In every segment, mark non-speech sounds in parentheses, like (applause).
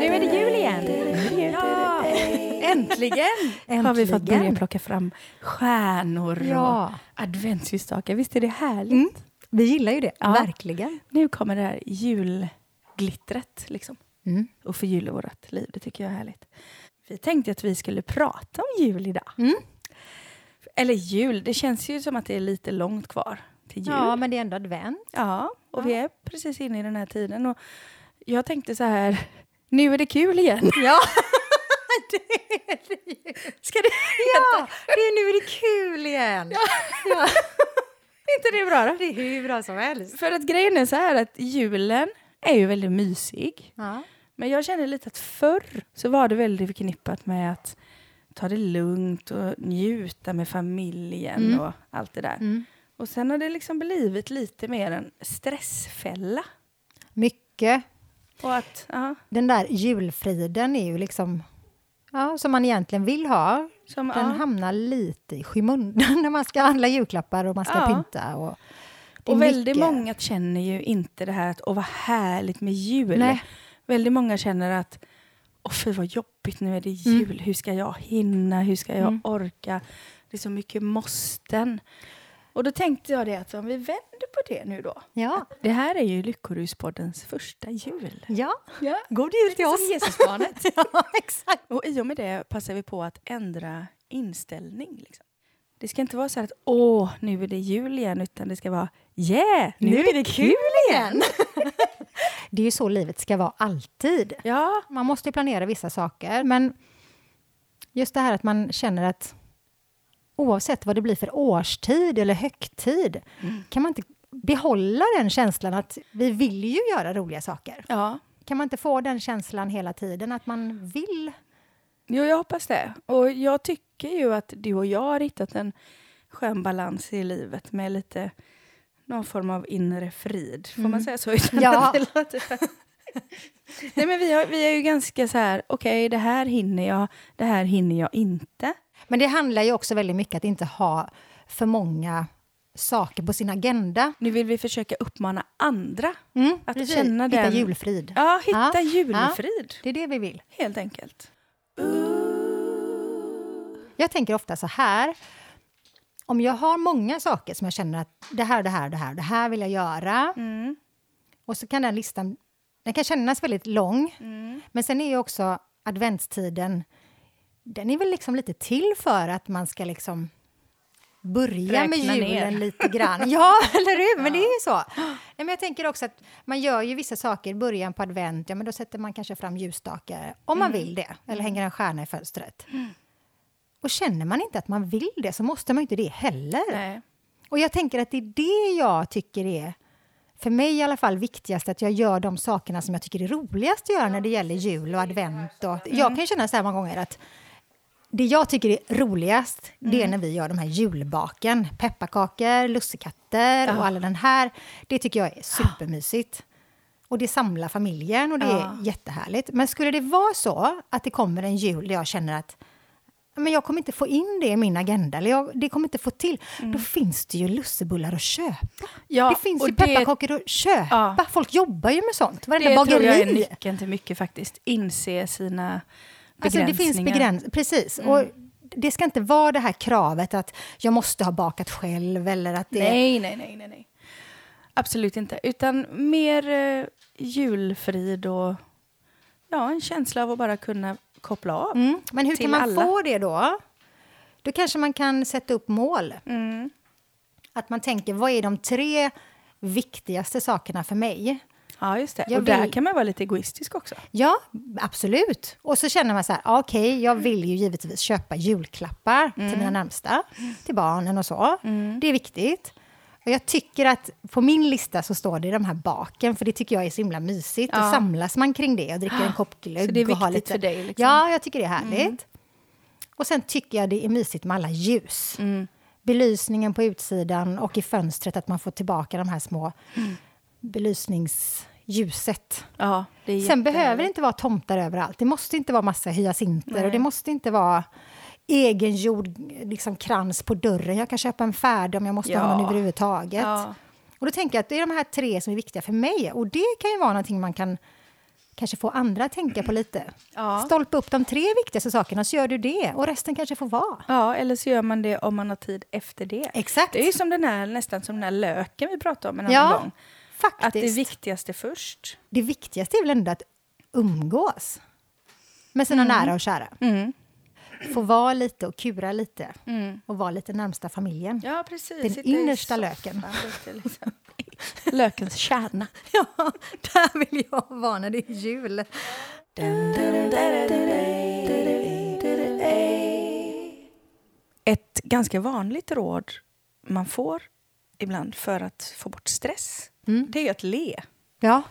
Nu är det jul igen! Ja. (laughs) Äntligen, har vi fått Äntligen. börja plocka fram stjärnor Ja. och adventsljusstakar. Visst är det härligt? Mm. Vi gillar ju det, Ja. verkligen. Nu kommer det här julglittret liksom, Mm. och förgyller vårt liv. Det tycker jag är härligt. Vi tänkte att vi skulle prata om jul idag. Mm. Eller jul, det känns ju som att det är lite långt kvar till jul. Ja, men det är ändå advent. Ja, och Ja. vi är precis inne i den här tiden. Och jag tänkte så här, nu är det kul igen. (laughs) Ja, (laughs) det är det ju. Ska det Ja, det är nu är det kul igen. Ja. (laughs) inte det bra då? Det är hur bra som helst. För att grejen är så här att julen är ju väldigt mysig. Ja. Men jag känner lite att förr så var det väldigt förknippat med att ta det lugnt och njuta med familjen Mm. och allt det där. Mm. Och sen har det liksom blivit lite mer en stressfälla. Mycket. Och att, Den där julfriden är ju liksom, ja, som man egentligen vill ha. som, Den ja. hamnar lite i skymundan (laughs) när man ska handla julklappar och man ska Ja. pynta. Och, Och väldigt mycket. många känner ju inte det här att åh vad härligt med jul. Nej. Väldigt många känner att åh fy vad jobbigt, nu är det jul, hur ska jag hinna, hur ska jag Mm. orka? Det är så mycket måsten. Och då tänkte jag det att om vi vänder på det nu då. Ja. Det här är ju Lyckoruspoddens första jul. ja, Ja. god jul till Som oss. Jesusbarnet. (laughs) ja, exakt. Och i och med det passar vi på att ändra inställning. Liksom. Det ska inte vara så här att åh, nu är det jul igen, utan det ska vara yeah, nu, är det kul igen. (laughs) Det är ju så livet ska vara alltid. Ja, Man måste ju planera vissa saker, men just det här att man känner att oavsett vad det blir för årstid eller högtid, kan man inte behålla den känslan att vi vill ju göra roliga saker? ja. Kan man inte få den känslan hela tiden, att man vill? Jo, jag hoppas det. Och jag tycker ju att du och jag har hittat en skön balans i livet med lite någon form av inre frid. Får man säga så? Ja. (laughs) Nej, men vi, har, vi är ju ganska så här, okej, det här hinner jag, det här hinner jag inte. Men det handlar ju också väldigt mycket att inte ha för många saker på sin agenda. Nu vill vi försöka uppmana andra Mm, att precis. känna Hitta den... julfrid. Ja, hitta Ja, julfrid, Det är det vi vill. helt enkelt. Jag tänker ofta så här. Om jag har många saker som jag känner att det här, det här, det här, det här vill jag göra. Mm. Och så kan den listan den kan kännas väldigt lång. Mm. Men sen är ju också adventstiden, den är väl liksom lite till för att man ska liksom börja med Räkna julen ner. lite (laughs) grann. Ja, eller hur? Men det är ju så. Nej, men jag tänker också att man gör ju vissa saker i början på advent. Ja, men då sätter man kanske fram ljusstakar, om man vill det. Eller hänger en stjärna i fönstret. Och känner man inte att man vill det så måste man inte det heller. Nej. Och jag tänker att det är det jag tycker är, för mig i alla fall, viktigast att jag gör de sakerna som jag tycker är roligast att göra när det gäller jul och advent. Och Jag kan känna så här många gånger att det jag tycker är roligast, det är när vi gör de här julbaken. Pepparkakor, lussekatter och alla den här. Det tycker jag är supermysigt. Och det samlar familjen och det Ja. är jättehärligt. Men skulle det vara så att det kommer en jul där jag känner att men jag kommer inte få in det i min agenda, eller jag, det kommer inte få till. Då finns det ju lussebullar att köpa. Ja, det finns ju det- pepparkakor att köpa. Ja. Folk jobbar ju med sånt. Varenda Det tror jag är bageri. nyckeln till mycket faktiskt. Inse sina Alltså det begränsningar. finns begräns Precis. Och det ska inte vara det här kravet att jag måste ha bakat själv eller att det... Nej, nej, nej, nej, nej. Absolut inte. Utan mer eh, julfrid och ja, en känsla av att bara kunna koppla av. Mm. Men hur kan man alla. få det då? Då kanske man kan sätta upp mål. Mm. Att man tänker, vad är de tre viktigaste sakerna för mig? Ja, just det. Jag och där vill- kan man vara lite egoistisk också. Ja, absolut. Och så känner man så här, ah, okej, jag vill ju givetvis köpa julklappar till mina närmsta, till barnen och så. Det är viktigt. Och jag tycker att på min lista så står det de här baken, för det tycker jag är så himla mysigt. Ja. Och samlas man kring det och dricker en kopp (gasps) glögg. Så det är och har viktigt lite... för dig, liksom? Ja, jag tycker det är härligt. Och sen tycker jag det är mysigt med alla ljus. Belysningen på utsidan och i fönstret, att man får tillbaka de här små belysnings ljuset. Ja, Sen behöver det inte vara tomtar överallt. Det måste inte vara massa hyacinter Nej. och det måste inte vara egengjord liksom, krans på dörren. Jag kan köpa en färdig om jag måste ha Ja. någon överhuvudtaget. Ja. Och då tänker jag att det är de här tre som är viktiga för mig. Och det kan ju vara någonting man kan kanske få andra att tänka på lite. Ja. Stolpa upp de tre viktigaste sakerna så gör du det och resten kanske får vara. ja, eller så gör man det om man har tid efter det. Exakt. Det är ju som den här, nästan som den här löken vi pratade om en annan Ja, gång. faktiskt. Att det viktigaste först. det viktigaste är väl ändå att umgås med sina nära och kära. Mm. Få vara lite och kura lite Mm. och vara lite närmsta familjen. Ja, precis. Den Sitta i innersta löken. lite, liksom. (laughs) Lökens kärna. (laughs) Ja, där vill jag vara när det är jul. Ett ganska vanligt råd man får ibland för att få bort stress, Mm. det är ju att le. Ja,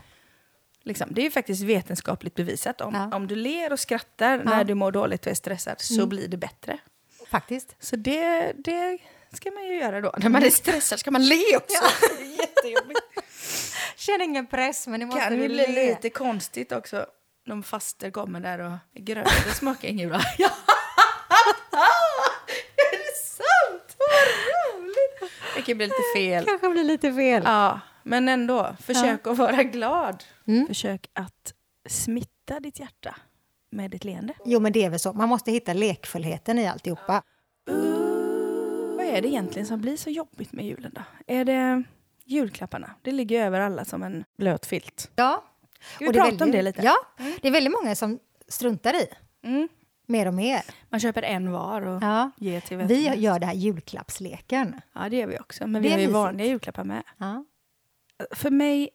Liksom. Det är ju faktiskt vetenskapligt bevisat. Om, Ja. om du ler och skrattar när du mår dåligt och är stressad så Mm. blir det bättre. faktiskt. Så det, det ska man ju göra då. När man är stressad ska man le också. Det är jättejobbigt. Känn ingen press, men det Det måste kan ju bli le. lite konstigt också. De faster kommer där och gröten smakar ingen bra. Ja. (laughs) är det sant? Vad roligt! Det kan bli lite fel. kanske blir lite fel. Ja, men ändå. Försök att vara glad. Mm. Försök att smitta ditt hjärta med ditt leende. Jo, men det är väl så. Man måste hitta lekfullheten i alltihopa. Vad är det egentligen som blir så jobbigt med julen då? Är det julklapparna? Det ligger över alla som en blöt filt. Ja. Ska vi och det är prata om väldigt- det lite? Ja, det är väldigt många som struntar i Mm. mer och mer. Man köper en var och Ja. ger till vem Vi gör det här julklappsleken. Ja, det gör vi också. Men vi är har ju vanliga julklappar med. Ja. För mig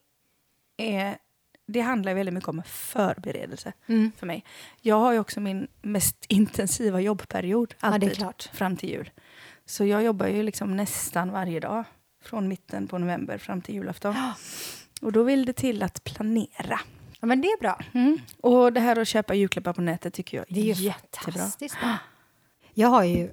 är... Det handlar väldigt mycket om förberedelse Mm. för mig. Jag har ju också min mest intensiva jobbperiod Ja, alltid klart. fram till jul. Så jag jobbar ju liksom nästan varje dag från mitten på november fram till julafton. Och då vill det till att planera. ja, men det är bra. Och det här att köpa julklappar på nätet tycker jag är, Det är jättebra. fantastiskt bra. Jag har ju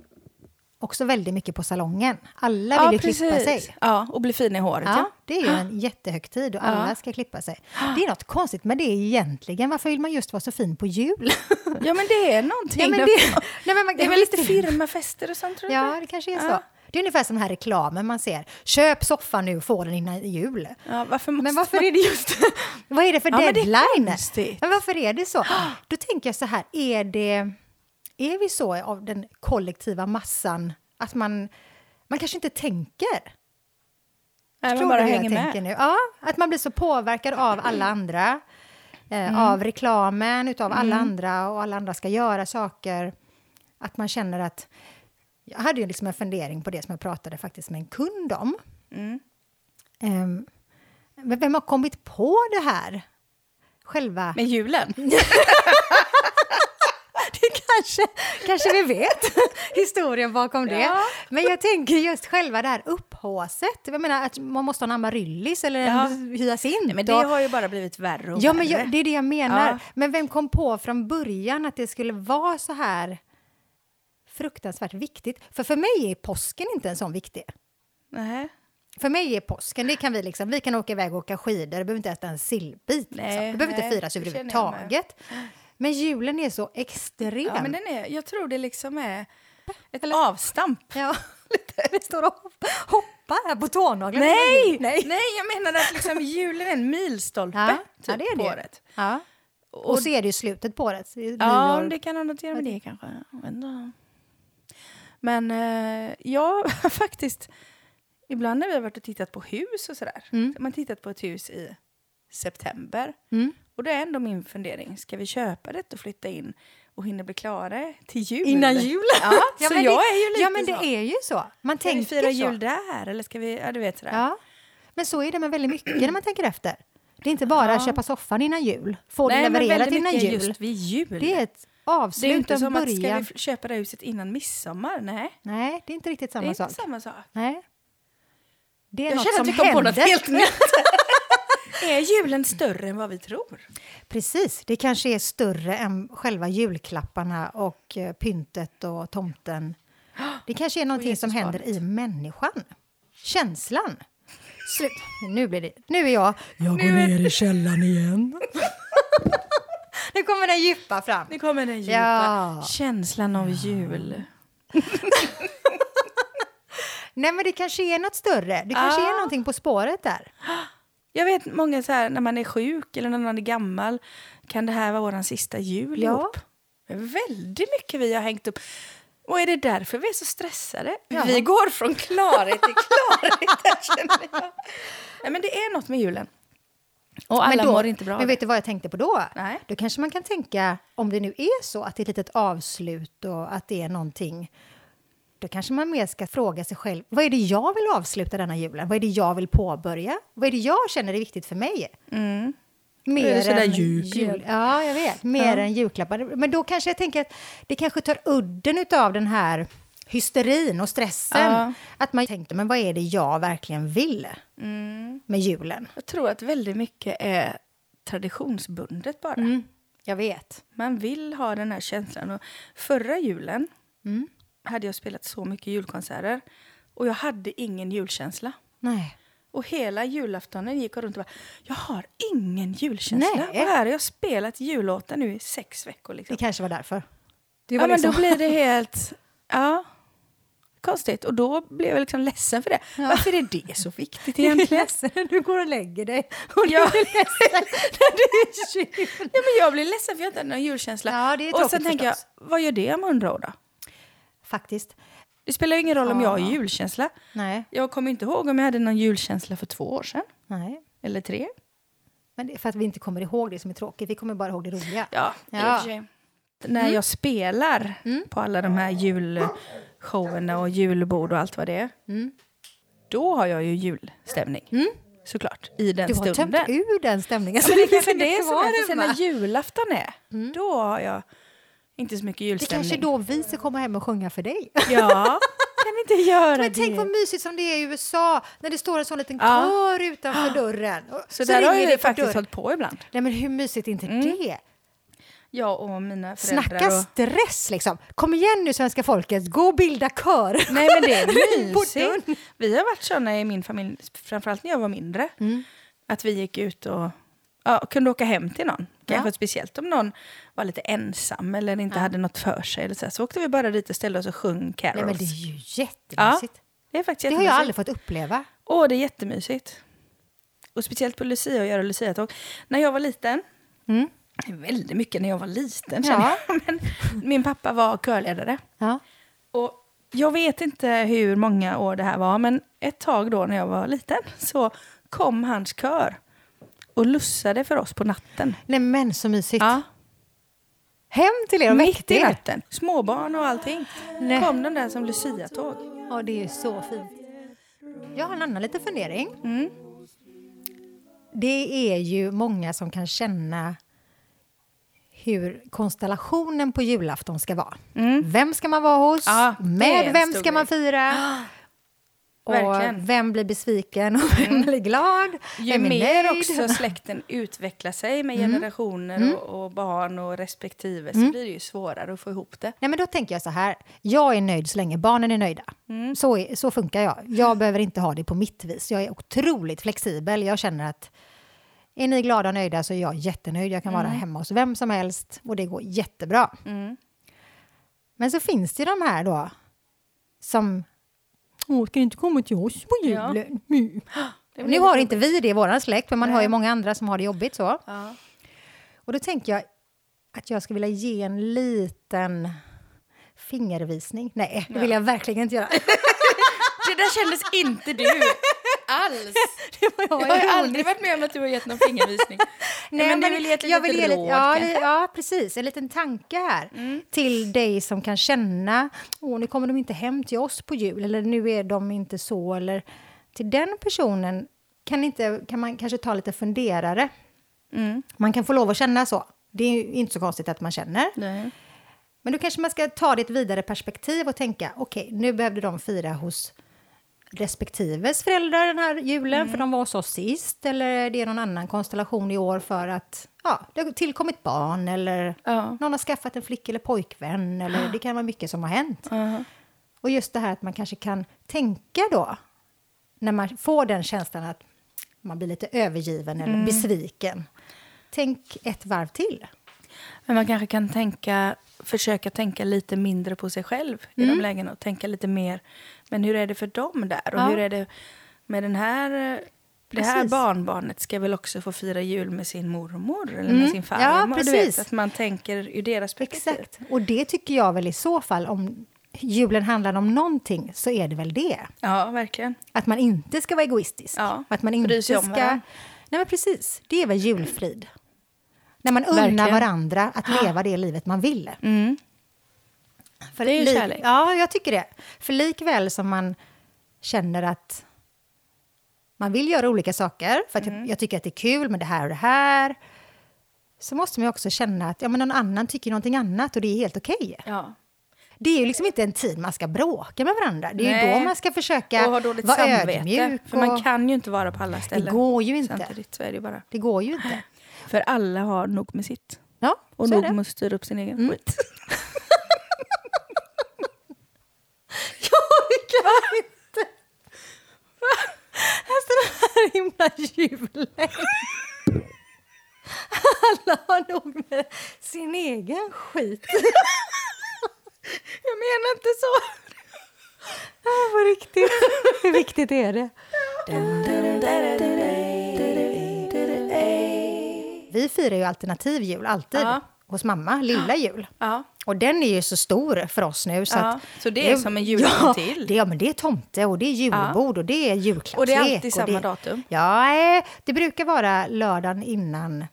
också väldigt mycket på salongen. Alla vill ju klippa sig. Ja, och bli fin i håret. Ja, Ja. det är ju en (gasps) jättehögtid och alla Ja. ska klippa sig. Det är något konstigt med det egentligen. Varför vill man just vara så fin på jul? (laughs) ja, men det är någonting. Ja, men det, (laughs) nej, men man, det är väl lite firmafester och sånt tror jag. Ja, det kanske är så. Ja. Det är ungefär som den här reklamen man ser. Köp soffan nu få den innan jul. Ja, varför måste Men varför man... är det just... (laughs) vad är det för Ja, men deadline? konstigt. men varför är det så? (gasps) Då tänker jag så här, är det... Är vi så av den kollektiva massan att man, man kanske inte tänker? Nej, man bara hänger med. nu? Ja, att man blir så påverkad av alla andra. Eh, Mm. Av reklamen, utav alla andra och alla andra ska göra saker. Att man känner att... Jag hade ju liksom en fundering på det som jag pratade faktiskt med en kund om. Mm. Men vem har kommit på det här? Själva... Med julen? (laughs) kanske, kanske vi vet (laughs) historien bakom det. Ja. Men jag tänker just själva det här upphåset. Jag menar att man måste ha en amaryllis eller Ja. en hyacint. Nej, men det har ju bara blivit värre och Ja, men värre. jag, det är det jag menar. Ja. Men vem kom på från början att det skulle vara så här fruktansvärt viktigt? För för mig är påsken inte en sån viktig. Nej. För mig är påsken, det kan vi liksom, vi kan åka iväg och åka skidor, vi behöver inte äta en sillbit. Liksom. Nej, Det behöver inte nej, firas känner jag överhuvudtaget. Men julen är så extrem. Ja, men den är, jag tror det liksom är ett avstamp. Ja, (laughs) vi står och hopp- hoppar här på tånaglarna. Nej! Nej! Nej, jag menar att liksom julen är en milstolpe Ja, typ, ja, det är på det. året. Ja. Och, Och, så är det ju slutet på året. ja, det kan ha något att göra med det kanske. Inte. Men eh, jag (laughs) faktiskt, ibland när vi har varit och tittat på hus och sådär, Mm. så man tittat på ett hus i september. Mm. Och det är ändå min fundering, ska vi köpa det och flytta in och hinna bli klara till jul? Innan jul? Ja, (laughs) Ja, så jag det, är ju lite Ja, men det så. är ju så. Man Ska vi tänker fira så. jul där eller ska vi, ja du vet sådär. Ja. Men så är det med väldigt mycket när man tänker efter. Det är inte bara att Ja. köpa soffan innan jul, få Nej, det levererat innan jul. just vid jul. Det är ett Det är avslut, inte som att ska början. vi köpa det huset innan midsommar? Nej, Nej, det är inte riktigt det är samma inte sak. samma sak. Nej. Det är Jag något känner att vi kom på händer. något helt nytt. (laughs) är julen större än vad vi tror? Precis, det kanske är större än själva julklapparna och eh, pyntet och tomten. Det kanske är någonting som händer i människan. Känslan. Slut. Nu blir det... Nu är jag... Jag går ner i källaren igen. (laughs) nu kommer den djupa fram. Nu kommer den djupa Ja. känslan av jul. (laughs) Nej, men det kanske är något större. Det kanske Ja. är någonting på spåret där. (gasps) Jag vet många så här, när man är sjuk eller när man är gammal, kan det här vara vår sista jul Ja. ihop? Väldigt mycket vi har hängt upp. Och är det därför vi är så stressade? Ja. Vi går från klarhet till klarhet, (laughs) här, känner jag. Nej, men det är något med julen. Och alla men då, mår inte bra. Men vet du vad jag tänkte på då? Nej. Då kanske man kan tänka, om det nu är så att det är ett litet avslut och att det är någonting då kanske man mer ska fråga sig själv, vad är det jag vill avsluta denna julen? Vad är det jag vill påbörja? Vad är det jag känner är viktigt för mig? Mm. Mer än jul? Ja, jag vet. Mer Ja. än julklappar. Men då kanske jag tänker att det kanske tar udden av den här hysterin och stressen. Ja. Att man tänkte, men vad är det jag verkligen vill Mm. med julen? Jag tror att väldigt mycket är traditionsbundet bara. Mm. Jag vet. Man vill ha den här känslan. Och förra julen Mm. Hade jag spelat så mycket julkonserter och jag hade ingen julkänsla. Nej. Och hela julaftonen gick jag runt och bara, jag har ingen julkänsla. Nej. Och här har jag spelat jullåtar nu i sex veckor. Liksom. Det kanske var därför. Det var Ja, men liksom... då blir det (laughs) helt, ja, konstigt. Och då blev jag liksom ledsen för det. Varför är det så viktigt (laughs) Du är egentligen? ledsen när du går och lägger dig. (laughs) Och Ja. du är ledsen när det är jul. Ja, men jag blir ledsen för jag inte hade någon julkänsla. Ja, och sen tänker jag, vad gör det om hundra år då? Faktiskt. Det spelar ingen roll om jag har Ja. julkänsla. Nej. Jag kommer inte ihåg om jag hade någon julkänsla för två år sedan. Nej. Eller tre. Men det är för att vi inte kommer ihåg det som är tråkigt. Vi kommer bara ihåg det roliga. Ja, Ja. När jag spelar Mm. på alla de här julshowerna och julbord och allt vad det är. Mm. Då har jag ju julstämning. Såklart, i den Du har tömt stunden. ur den stämningen. Men det är kanske det som är, för när julafton är, då har jag inte så mycket Det julstämning. kanske är då vi ska komma hem och sjunga för dig. (laughs) Ja, kan vi inte (laughs) göra Men det? tänk vad mysigt som det är i USA när det står en sån liten Ja. kör utanför (gasps) dörren. Och så, där har det ju faktiskt dörren. hållit på ibland. Nej men hur mysigt är inte det? Jag och mina föräldrar. Snacka och... stress liksom. Kom igen nu svenska folket, gå och bilda kör. (laughs) Nej men det är mysigt. Vi har varit såna i min familj, framförallt när jag var mindre. Mm. Att vi gick ut och ja, kunde åka hem till någon. Kanske Ja. speciellt om någon var lite ensam eller inte hade något för sig. Eller så, här. så åkte vi bara dit och ställde oss och sjöng carols. Nej men det är ju ja, jättemysigt. det är faktiskt Det har jag aldrig fått uppleva. Åh, det är jättemysigt. Och speciellt på Lucia och göra Lucia-tåg. När jag var liten, Mm. väldigt mycket när jag var liten Ja. jag. (laughs) Men min pappa var körledare. Ja. Och jag vet inte hur många år det här var, men ett tag då när jag var liten så kom hans kör och lussade för oss på natten. Nej men så mysigt. Ja, Hem till er och mitt i natten. Småbarn och allting. Nej. Kom den där som Lucia-tåg. Ja, det är så fint. Jag har en annan liten fundering. Mm. Det är ju många som kan känna hur konstellationen på julafton ska vara. Vem ska man vara hos? Är Med vem ska man fira? Och verkligen. vem blir besviken och vem blir glad? Ju vem är mer nöjd? också släkten utvecklar sig med generationer och, och barn och respektive så blir det ju svårare att få ihop det. Nej, men då tänker jag så här. Jag är nöjd så länge barnen är nöjda. Så, är, så funkar jag. Jag behöver inte ha det på mitt vis. Jag är otroligt flexibel. Jag känner att är ni glada och nöjda så är jag jättenöjd. Jag kan vara hemma hos vem som helst och det går jättebra. Men så finns det ju de här då som Åh, ska du inte komma till oss på Ja. julen? Mm. (gasps) Blir Nu har inte vi det i vår släkt, men man Nej. hör ju många andra som har det jobbigt så. Ja. Och då tänker jag att jag skulle vilja ge en liten fingervisning. Nej, det vill jag verkligen inte göra. (laughs) Det där kändes inte du alls. (laughs) Jag har aldrig varit med om att du har gett någon fingervisning. (laughs) Nej, men, du vill ge ett jag vill ge lite, råd ja, ja, precis. En liten tanke här till dig som kan känna åh, nu kommer de inte hem till oss på jul eller nu är de inte så. Eller till den personen kan, inte, kan man kanske ta lite funderare. Mm. Man kan få lov att känna så. Det är inte så konstigt att man känner. Nej. Men då kanske man ska ta det i ett vidare perspektiv och tänka okej, nu behövde de fira hos respektives föräldrar den här julen för de var hos oss sist eller är det någon annan konstellation i år för att ja, det har tillkommit barn eller Ja. någon har skaffat en flick eller pojkvän eller det kan vara mycket som har hänt. Ja. Och just det här att man kanske kan tänka då när man får den känslan att man blir lite övergiven eller besviken, tänk ett varv till. Men man kanske kan tänka, försöka tänka lite mindre på sig själv i Mm. de lägena och tänka lite mer, men hur är det för dem där? Och Ja. hur är det med den här... Det här Precis. barnbarnet ska väl också få fira jul med sin mormor eller med Mm. sin Ja, farmor. du vet, att man tänker ur deras perspektiv. Exakt. Och det tycker jag väl i så fall, om julen handlar om någonting, så är det väl det. Ja, verkligen. Att man inte ska vara egoistisk. Ja, att man inte ska... varandra. Nej, men precis. Det är väl julfrid. När man unnar Verkligen. varandra att leva det livet man vill. Mm. För Det är ju kärlek. Ja, jag tycker det. För likväl som man känner att man vill göra olika saker, för att Mm. jag, jag tycker att det är kul med det här och det här, så måste man ju också känna att ja, men någon annan tycker någonting annat och det är helt okej. Ja. Det är ju liksom inte en tid man ska bråka med varandra. Det är ju Nej. då man ska försöka Och ha dåligt vara samvete. ödmjuk. För man och- kan ju inte vara på alla ställen. går ju inte. Samtidigt så är det ju bara. Det går ju inte. För alla har nog med sitt. Ja, Och nog med att styra upp sin egen Mm. skit. (laughs) Jag orkar inte! Alltså den här himla julen. Alla har nog med sin egen skit. Jag menar inte så. Ja, på riktigt. Hur viktigt är det? Vi firar ju alternativ jul, alltid. Ja. Hos mamma, lilla jul. (gasps) Ja. Och den är ju så stor för oss nu. Så, Ja, så det är som en (laughs) julafton till. Det, ja, men det är tomte och det är julbord och det är julklappslek. Och det är alltid samma det, datum? Ja, eh, det brukar vara lördagen innan,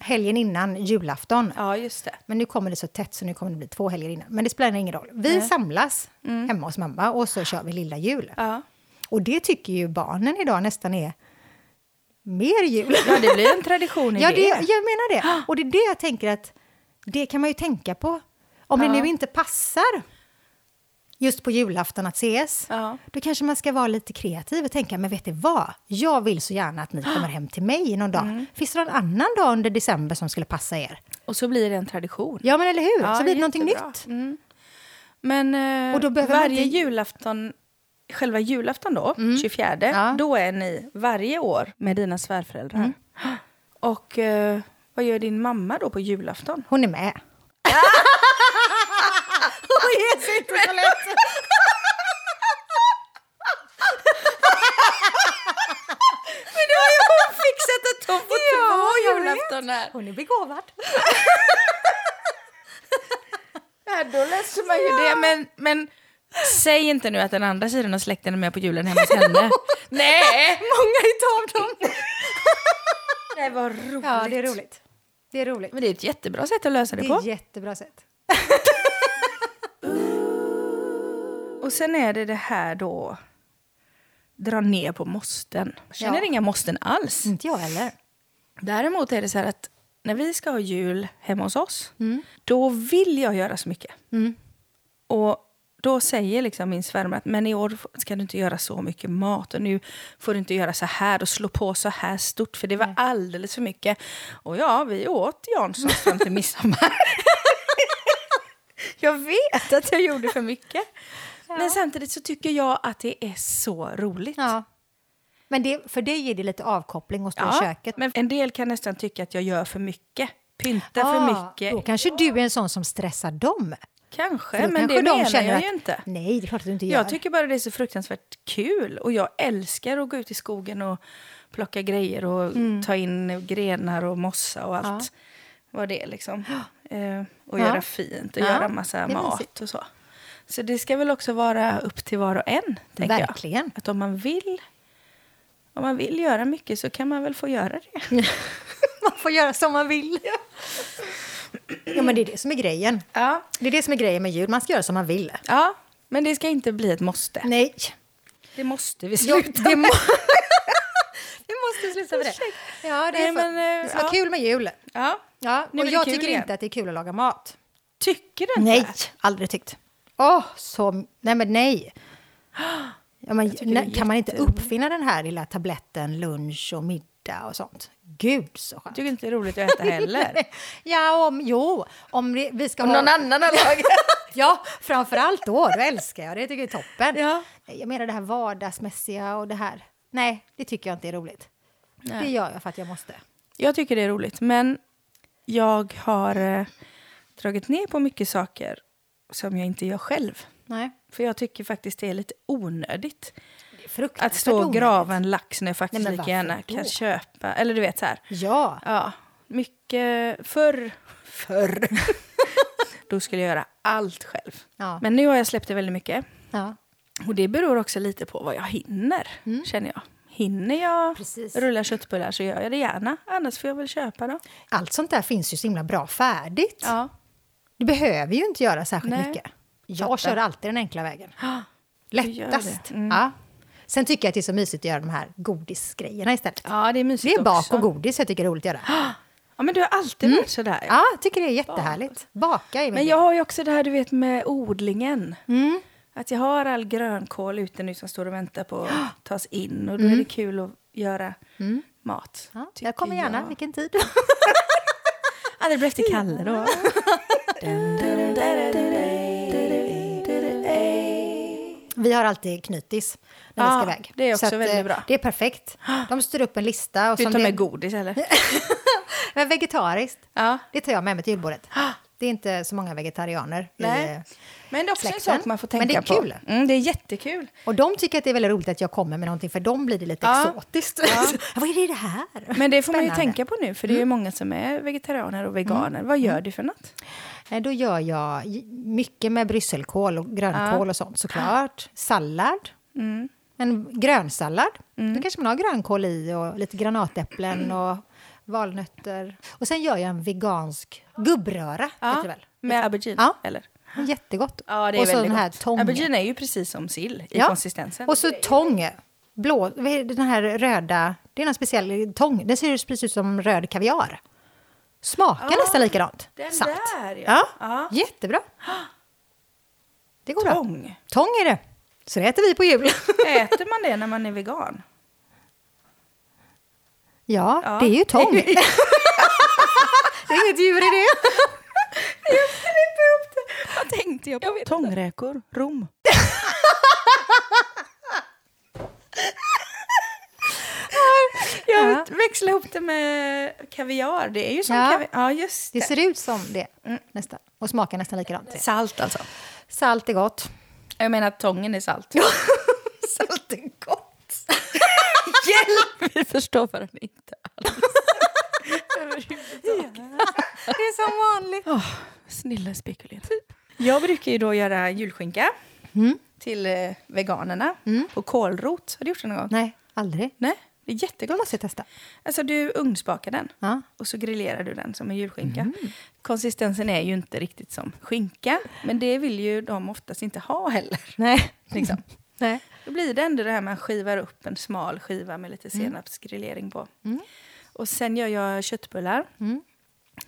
helgen innan julafton. ja, just det. Men nu kommer det så tätt så nu kommer det bli två helger innan. Men det spelar ingen roll. Vi samlas hemma hos mamma och så kör vi lilla jul. Ja. Och det tycker ju barnen idag nästan är mer jul. ja, det blir en tradition i Ja, det. det, jag menar det. (gasps) Och det är det jag tänker att det kan man ju tänka på. Om det Ja. nu inte passar just på julafton att ses, Ja. då kanske man ska vara lite kreativ och tänka, men vet du vad? Jag vill så gärna att ni (gasps) kommer hem till mig någon dag. Mm. Finns det någon annan dag under december som skulle passa er? Och så blir det en tradition. Ja, men eller hur? Ja, så blir det någonting nytt. Mm. Men eh, Och då behöver man varje inte- julafton, själva julafton då, 24, Ja. då är ni varje år med dina svärföräldrar. Och eh, vad gör din mamma då på julafton? Hon är med. (laughs) Hon ger sig inte lätt. Men då har ju hon fixat att hon får Ja, två julaftonar! Hon är begåvad. (laughs) Ja, då löser man ju det. Men, men säg inte nu att den andra sidan av släkten är med på julen hemma hos henne. (laughs) Nej! Många utav dem. (laughs) Det var roligt. Ja, det är roligt. Det är roligt. Men det är ett jättebra sätt att lösa det, Det på. är ett jättebra sätt. (laughs) Och sen är det det här då, dra ner på måsten. Jag känner Ja. inga måsten alls. Inte jag heller. Däremot är det så här att när vi ska ha jul hemma hos oss, Mm. då vill jag göra så mycket. Och då säger liksom min svärmor att men i år ska du inte göra så mycket mat och nu får du inte göra så här och slå på så här stort för det var alldeles för mycket. Och ja, vi åt Janssons fram till midsommar. (laughs) jag vet att jag gjorde för mycket. (laughs) Men samtidigt så tycker jag att det är så roligt. Ja. Men det, för det ger det lite avkoppling att stå i Ja, köket. men en del kan nästan tycka att jag gör för mycket. Pyntar Ah, för mycket. Då kanske du är en sån som stressar dem. Kanske, men kanske det de menar känner jag att, ju inte. Nej, det är klart att du inte gör. Jag tycker bara det är så fruktansvärt kul. Och jag älskar att gå ut i skogen och plocka grejer och Mm. ta in grenar och mossa och allt. Vad det är liksom. Eh, och Ja. göra fint och Ja, göra massa mat och så. Så det ska väl också vara upp till var och en, tänker Verkligen. jag. Att om man vill om man vill göra mycket så kan man väl få göra det. (laughs) Man får göra som man vill. (laughs) Ja, men det är det som är grejen. Ja, Det är det som är grejen med jul. Man ska göra som man vill. ja men det ska inte bli ett måste. Nej. Det måste vi Ja, sluta det med. må... (laughs) Vi måste sluta med det. Ja, det, är Nej, men, eh, det ska vara ja. kul med jul. Ja. Ja, Nu och det jag tycker igen. inte att det är kul att laga mat. Tycker du inte? Nej, aldrig tyckt. Åh, så... Nej, men nej. (gasps) Ja, men, det kan man inte uppfinna den här lilla tabletten lunch och middag och sånt? Gud, så Jag skönt. tycker inte det är roligt att äta heller. (laughs) Ja, om, jo, om vi, vi ska Om ha... någon annan har lagat. (laughs) Ja, framför allt då. Då älskar jag det. Jag tycker det är toppen. Ja. Jag menar det här vardagsmässiga och det här. Nej, det tycker jag inte är roligt. Nej. Det gör jag för att jag måste. Jag tycker det är roligt, men jag har eh, dragit ner på mycket saker som jag inte gör själv. Nej. För jag tycker faktiskt det är lite onödigt. Att stå och grava en lax när jag faktiskt Nej, lika gärna varför kan då? köpa. Eller du vet så här. Ja. Ja, mycket förr. Förr. (laughs) Då skulle jag göra allt själv. Ja. Men nu har jag släppt det väldigt mycket. ja. Och det beror också lite på vad jag hinner, känner jag. Hinner jag Mm. Precis. rulla köttbullar så gör jag det gärna. Annars får jag väl köpa då. Allt sånt där finns ju så himla bra färdigt. Ja. Du behöver ju inte göra särskilt Nej. mycket. Jag Fattar. kör alltid den enkla vägen. (gasps) Lättast. Mm. Ja. Sen tycker jag att det är så mysigt att göra de här godisgrejerna istället. ja, det är mysigt Det är bak också. och godis jag tycker är roligt att göra. (gasps) Ja, men du har alltid varit sådär. Ja, jag tycker det är jättehärligt. Baka är min Men jag har ju också det här du vet med odlingen. Mm. Att jag har all grönkål ute nu som står och väntar på att (gasps) tas in. Och då är det kul att göra mat. Mm. Ja, tycker jag kommer gärna, jag. vilken tid. (laughs) Ja, det blir efter Kalle då. (laughs) Vi har alltid knytis när vi Ja, ska iväg. det är också Så att, väldigt eh, bra. Det är perfekt. De styr upp en lista. Och Du tar det- med godis eller? (laughs) Men vegetariskt, Ja. det tar jag med mig till julbordet. (gasps) Det är inte så många vegetarianer. Nej. I, eh, Men det är också en släkten. sak man får Men tänka det är på. kul. Mm, det är jättekul. och de tycker att det är väldigt roligt att jag kommer med någonting, för dem blir det lite Ja. exotiskt. (laughs) Vad är det här? Men det får man ju Spännande. tänka på nu, för det är ju många som är vegetarianer och veganer. Vad gör du för något? Eh, Då gör jag mycket med brysselkål och grönkål och sånt såklart. Sallad. Mm. En grönsallad. Då kanske man har grönkål i och lite granatäpplen (clears throat) och valnötter. Och sen gör jag en vegansk gubbröra. det väl? Med aubergine, Ja. eller? Jättegott. Ja, det är och så väldigt den här gott. tång. Aubergine är ju precis som sill i Ja. konsistensen. Och så tång. Blå, den här röda, det är någon speciell tång. Den ser precis ut som röd kaviar. Smakar Ja, nästan likadant. den Salt. där, ja. ja. Ja. Jättebra. Det går bra. Tång. Tång är det. Så det äter vi på jul. (laughs) Äter man det när man är vegan? Ja, Ja. det är ju tång. (laughs) det är inget djur i det. (laughs) Vad tänkte jag på? Tångräkor, rom. (laughs) Jag Ja. växlar ihop det med kaviar. Det är ju som Ja. kaviar. Ja, just Det det. ser ut som det nästan. Och smakar nästan likadant. Salt alltså. Salt är gott. Jag menar att tången är salt. Salt är gott. Hjälp! (laughs) Vi förstår varandra inte alls. Det är som vanligt. Oh, snilla spekulera. Jag brukar ju då göra julskinka till eh, veganerna på kålrot. Har du gjort det någon gång? Nej, aldrig. Nej, det är jättegott. måste jag testa. Alltså du ugnsbakar den Ja. och så grillerar du den som en julskinka. Konsistensen är ju inte riktigt som skinka, men det vill ju de oftast inte ha heller. Nej. Liksom. Nej. Då blir det ändå det här man skivar upp en smal skiva med lite senapsgrillering på. Och sen gör jag köttbullar Mm.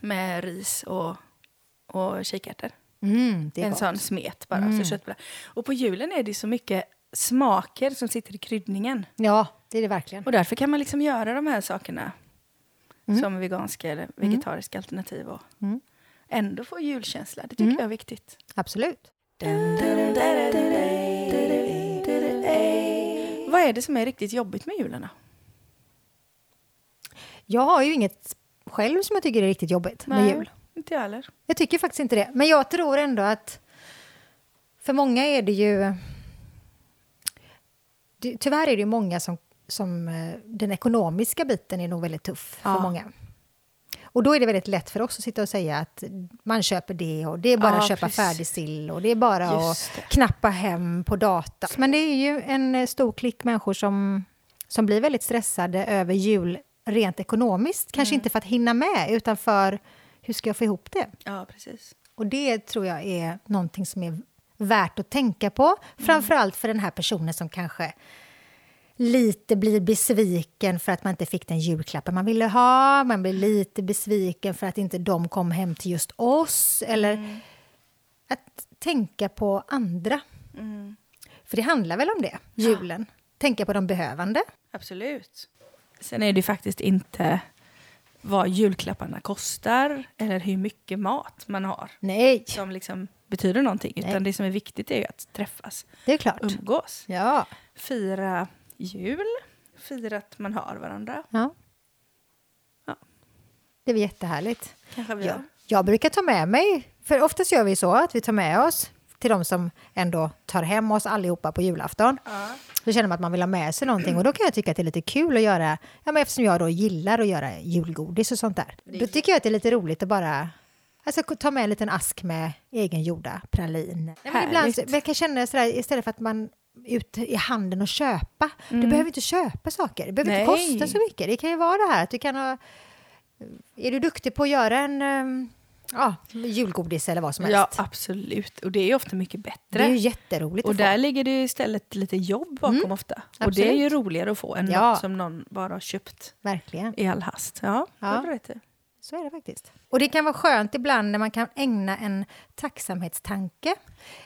med ris och, och kikärtor. Mm, en gott. sån smet bara. Så köttbullar. Och på julen är det så mycket smaker som sitter i kryddningen. Ja, det är det verkligen. Och därför kan man liksom göra de här sakerna Mm. som veganska eller vegetariska alternativ och ändå få julkänsla. Det tycker jag är viktigt. Absolut. Vad är det som är riktigt jobbigt med julen? Jag har ju inget själv som jag tycker är riktigt jobbigt med jul. Inte jag heller. Jag tycker faktiskt inte det. Men jag tror ändå att för många är det ju... Tyvärr är det ju många som... som eh, den ekonomiska biten är nog väldigt tuff för Ja. många. Och då är det väldigt lätt för oss att sitta och säga att man köper det och det är bara Ja, att köpa precis. färdig sill och det är bara att knappa hem på data. Men det är ju en eh, stor klick människor som, som blir väldigt stressade över jul rent ekonomiskt. Kanske inte för att hinna med utan för hur ska jag få ihop det? Ja, precis. Och det tror jag är någonting som är värt att tänka på. Framförallt för den här personen som kanske lite blir besviken för att man inte fick den julklappen man ville ha. Man blir lite besviken för att inte de kom hem till just oss. Eller att tänka på andra. För det handlar väl om det, julen. Tänka på de behövande. Absolut. Sen är det ju faktiskt inte vad julklapparna kostar eller hur mycket mat man har Nej, som liksom betyder någonting. Nej. Utan det som är viktigt är ju att träffas, det är klart. umgås, Ja. fira jul, fira att man har varandra. ja. Ja. Det är väl jättehärligt. Kanske vi Ja. gör. Jag brukar ta med mig, för oftast gör vi så att vi tar med oss till de som ändå tar hem oss allihopa på julafton. Ja. Så känner man att man vill ha med sig någonting och då kan jag tycka att det är lite kul att göra, ja, men eftersom jag då gillar att göra julgodis och sånt där. Då tycker jag att det är lite roligt att bara alltså, ta med en liten ask med egengjorda pralin. Nej, men ibland så, jag kan känna sådär, istället för att man är ute i handeln och köpa, du behöver inte köpa saker, det behöver inte Mm. Nej. kosta så mycket. Det kan ju vara det här att du kan ha, är du duktig på att göra en ehm, ja, julgodis eller vad som helst. ja, absolut. Och det är ju ofta mycket bättre. det är ju jätteroligt Och där ligger det ju istället lite jobb bakom ofta. Och det är ju roligare att få än Ja. något som någon bara har köpt Verkligen. i all hast. Ja, det Ja. rätt i. Så är det faktiskt. Och det kan vara skönt ibland när man kan ägna en tacksamhetstanke.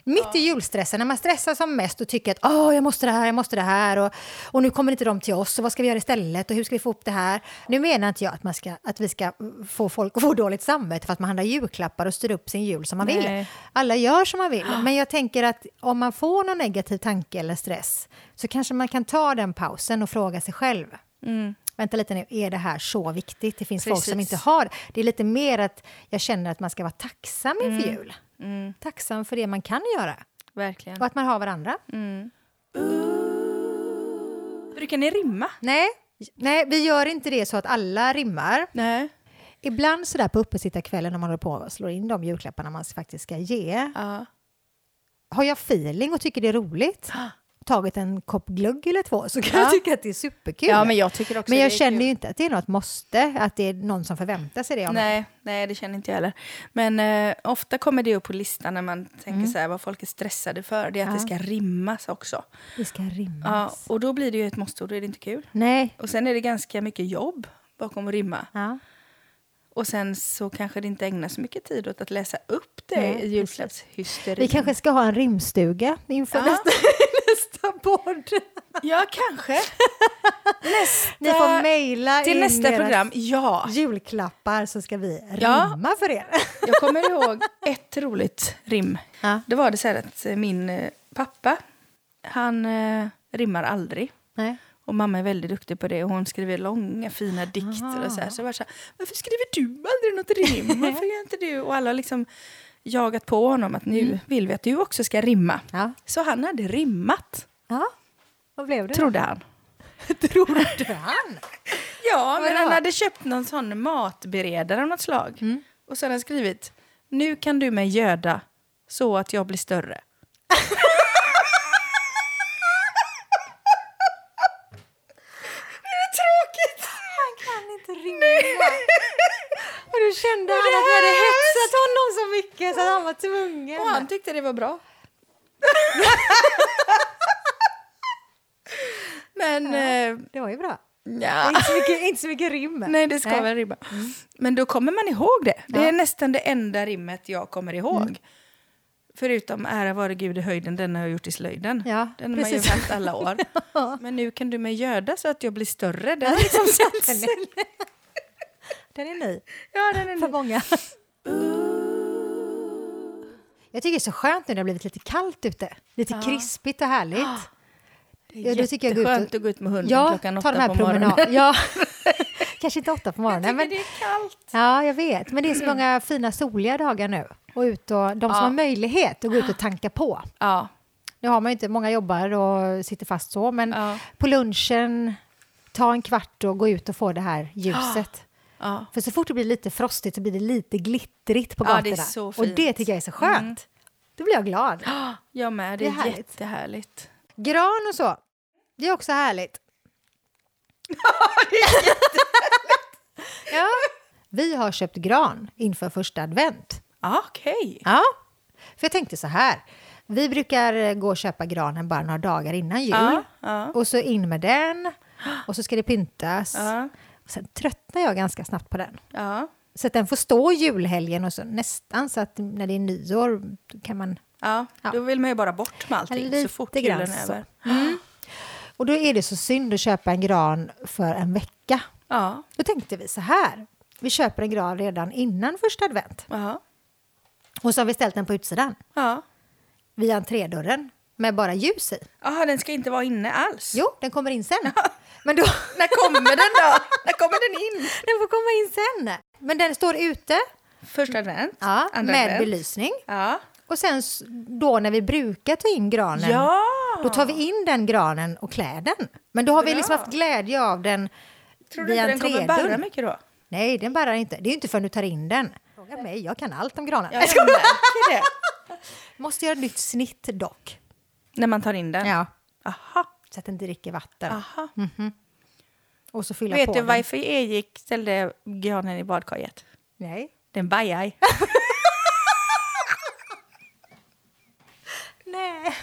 Mitt i julstressen, när man stressar som mest och tycker att Åh, jag måste det här, jag måste det här och, och nu kommer inte de till oss och vad ska vi göra istället och hur ska vi få upp det här? Nu menar inte jag att, man ska, att vi ska få folk att få dåligt samvete för att man handlar julklappar och styr upp sin jul som man vill. Nej. Alla gör som man vill, men jag tänker att om man får någon negativ tanke eller stress så kanske man kan ta den pausen och fråga sig själv. Vänta lite nu, är det här så viktigt? Det finns folk som Precis. inte har det. Det är lite mer att jag känner att man ska vara tacksam inför jul. Tacksam för det man kan göra Verkligen. och att man har varandra. Brukar ni rimma? Nej, nej, vi gör inte det så att alla rimmar. Nej. Ibland sådär på uppesittarkvällen när man håller på och slår in de julklapparna man faktiskt ska ge. Ja. Har jag feeling och tycker det är roligt, tagit en kopp glögg eller två, så kan Ja. jag tycka att det är superkul. ja, men jag tycker också Men jag känner kul. ju inte att det är något måste, att det är någon som förväntar sig det mig. Nej, nej, det känner inte jag heller. Men eh, ofta kommer det upp på listan när man tänker så här, vad folk är stressade för. Det är att Mm. Ja. det ska rimmas också. Det ska Ja, rimmas. och då blir det ju ett måste och då är det inte kul. Nej. Och sen är det ganska mycket jobb bakom att rimma. Ja. Och sen så kanske det inte ägnas så mycket tid åt att läsa upp det Nej, i julklappshysterin. Vi kanske ska ha en rimstuga inför Ja. nästa, (laughs) nästa podd. Ja, kanske. Nästa... Ni får mejla Till in nästa program, ja. julklappar så ska vi Ja. rimma för er. Jag kommer ihåg ett roligt rim. Ja. Det var det så här att eh, min eh, pappa, han eh, rimmar aldrig. Nej. Och mamma är väldigt duktig på det och hon skriver långa fina dikter och så här. Så jag var så här, varför skriver du aldrig något rim? Varför gör inte du? Och alla liksom jagat på honom att nu vill vi att du också ska rimma. Ja. Så han hade rimmat, ja. Vad blev det? trodde han. (laughs) Trodde han? Ja, men han hade köpt någon sån matberedare av något slag. Och så hade han skrivit, nu kan du mig göda så att jag blir större. (laughs) är det tråkigt? Han kan inte rimma. Och då kände han att vi hade hetsat honom så mycket så att han var tvungen. Och han tyckte det var bra. (laughs) Men, eh, Det var ju bra. ja. Inte, så mycket, inte så mycket rim. Nej, det ska väl rimma. Men då kommer man ihåg det. Det Ja. är nästan det enda rimmet jag kommer ihåg. Förutom ära vare Gud i höjden, den har jag gjort i slöjden. Ja, den har man ju precis. haft alla år. (laughs) Men nu kan du mig göda så att jag blir större. Den har liksom (laughs) satt sig. Är, den är ny Ja, den är för ny. många. Jag tycker det är så skönt nu när det har blivit lite kallt ute. Lite krispigt och härligt. Ja, då tycker jag gå ut och- Jätteskönt att gå ut med hunden Ja, klockan ta åtta på morgonen. Ja. (laughs) Kanske inte åtta på Jag morgonen. tycker Men, det är kallt. ja, jag vet. Men det är så många fina soliga dagar nu. Och ut och, de som Ja. har möjlighet att gå ut och tanka på. Ja, Nu har man ju inte, många jobbar och sitter fast så, men Ja. på lunchen, ta en kvart och gå ut och få det här ljuset. Ja. För så fort det blir lite frostigt så blir det lite glittrigt på Ja, gatorna. det är så och fint. det tycker jag är så skönt. Då blir jag glad. Jag med, det Det är, är härligt. jättehärligt. Gran och så, det är också härligt. (laughs) (laughs) ja. Vi har köpt gran inför första advent. Okej. Ja, för jag tänkte så här. Vi brukar gå och köpa granen bara några dagar innan jul. Ja, ja. Och så in med den. Och så ska det pyntas. Ja, Och sen tröttnar jag ganska snabbt på den. ja, Så att den får stå julhelgen och så nästan så att när det är nyår kan man... ja. Ja. Då vill man ju bara bort med allting Lite så fort julen är över. Och då är det så synd att köpa en gran för en vecka. Ja, Då tänkte vi så här. vi köper en gran redan innan första advent. Ja. Och så har vi ställt den på utsidan, Ja. vid entrédörren, med bara ljus i. Jaha, den ska inte vara inne alls? Jo, den kommer in sen. Men då, (laughs) När kommer den då? När kommer den in? (laughs) den får komma in sen. Men den står ute, Första advent? ja, andra med advent. belysning. Ja. Och sen då när vi brukar ta in granen, Ja! då tar vi in den granen och klär den. Men då har vi Bra. liksom haft glädje av den Tror du inte den kommer barra mycket då? Nej, den barrar inte. Det är inte förrän du tar in den. Fråga mig, jag kan allt om granar. Ja, jag märker det. (laughs) Måste göra ett nytt snitt dock. När man tar in den? Ja, Aha. så att den dricker vatten. Aha. Och så fylla Vet på du den. varför Erik ställde granen i badkaret? Nej. Den bajar. (laughs) Nej.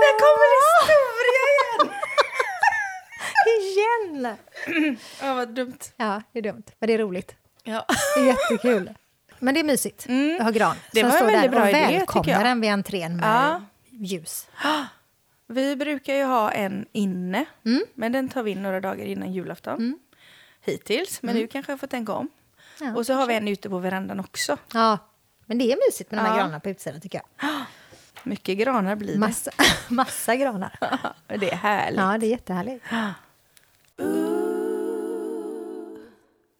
Där kommer historia igen! (laughs) Igen! Ja, vad dumt. Ja, det är dumt. Men det är roligt. Ja. Det är jättekul. Men det är mysigt att ha gran. Mm. Det som var en väldigt bra idé, välkomnar den vid entrén med Ja. ljus. (gasps) Vi brukar ju ha en inne, Mm. men den tar vi in några dagar innan julafton. Hittills, men nu kanske jag får tänka om. Mm. Ja, och så har vi en ute på verandan också. Ja, men det är mysigt med de här Ja. granarna på utsidan tycker jag. (gasps) Mycket granar blir det. Massa, (laughs) massa granar. (laughs) det är härligt. Ja, det är jättehärligt. (gasps)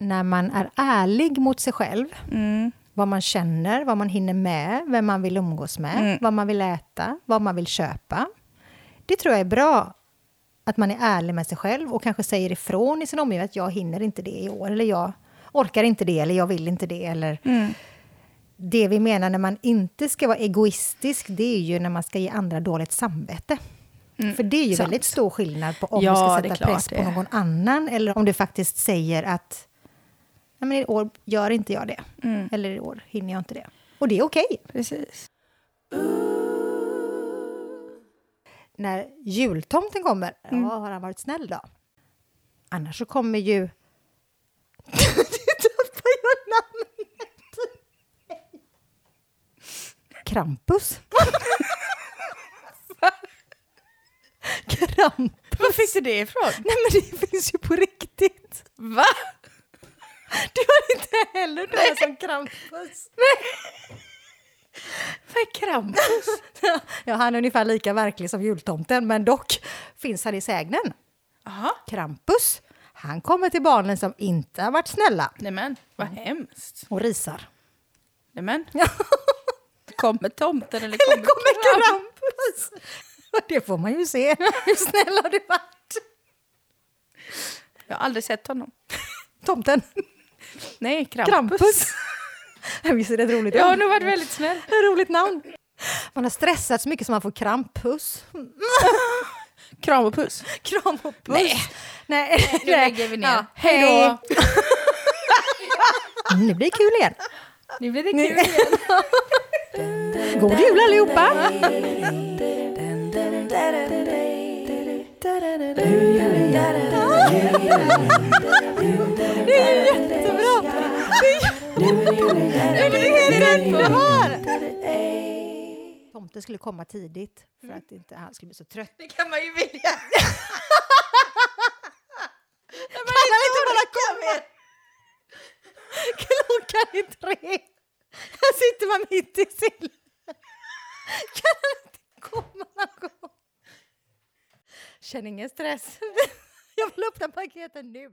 När man är ärlig mot sig själv, Mm. vad man känner, vad man hinner med, vem man vill umgås med, Mm. vad man vill äta, vad man vill köpa. Det tror jag är bra, att man är ärlig med sig själv och kanske säger ifrån i sin omgivning att jag hinner inte det i år, eller jag orkar inte det, eller jag vill inte det, eller Mm. det vi menar när man inte ska vara egoistisk, det är ju när man ska ge andra dåligt samvete. För det är ju sant. väldigt stor skillnad på om Ja, du ska sätta press på någon annan eller om du faktiskt säger att Nej, men i år gör inte jag det. Mm. Eller i år hinner jag inte det. Och det är okej. Precis. När jultomten kommer, Mm. ja, har han varit snäll då? Annars så kommer ju... du tappar ju namnet! Krampus. Krampus. Var fick du det ifrån? Nej men det finns ju på riktigt. Va? Du har inte heller hört talas om Krampus? Vad är Krampus? (laughs) Ja, han är ungefär lika verklig som jultomten, men dock finns han i sägnen. Jaha. Krampus, han kommer till barnen som inte har varit snälla Nämen, vad hemskt. och risar. Nämen. (laughs) Kommer tomten eller Eller kommer, kommer Krampus? Krampus? Och det får man ju se. Hur snäll har du varit? Jag har aldrig sett honom. Tomten. Nej, Krampus. Krampus. (laughs) Visst är det ett roligt Jag har nog varit väldigt snäll. (laughs) Ett roligt namn. Man har stressat så mycket som man får krampus. (laughs) Kram och puss. Kram och puss. Nej. Nej. Nu lägger vi ner. Ja, Hej då. Det blir kul igen. Nu blir det kul igen. God jul allihopa! Det är jättebra! Det är helt underbart! Tomten skulle komma tidigt för att inte han skulle bli så trött. Det kan man ju vilja. Kan han inte bara komma? Klockan är tre. Här sitter man mitt i sill. Kan han inte komma någon gång? Känn ingen stress. (laughs) Jag vill öppna paketen nu.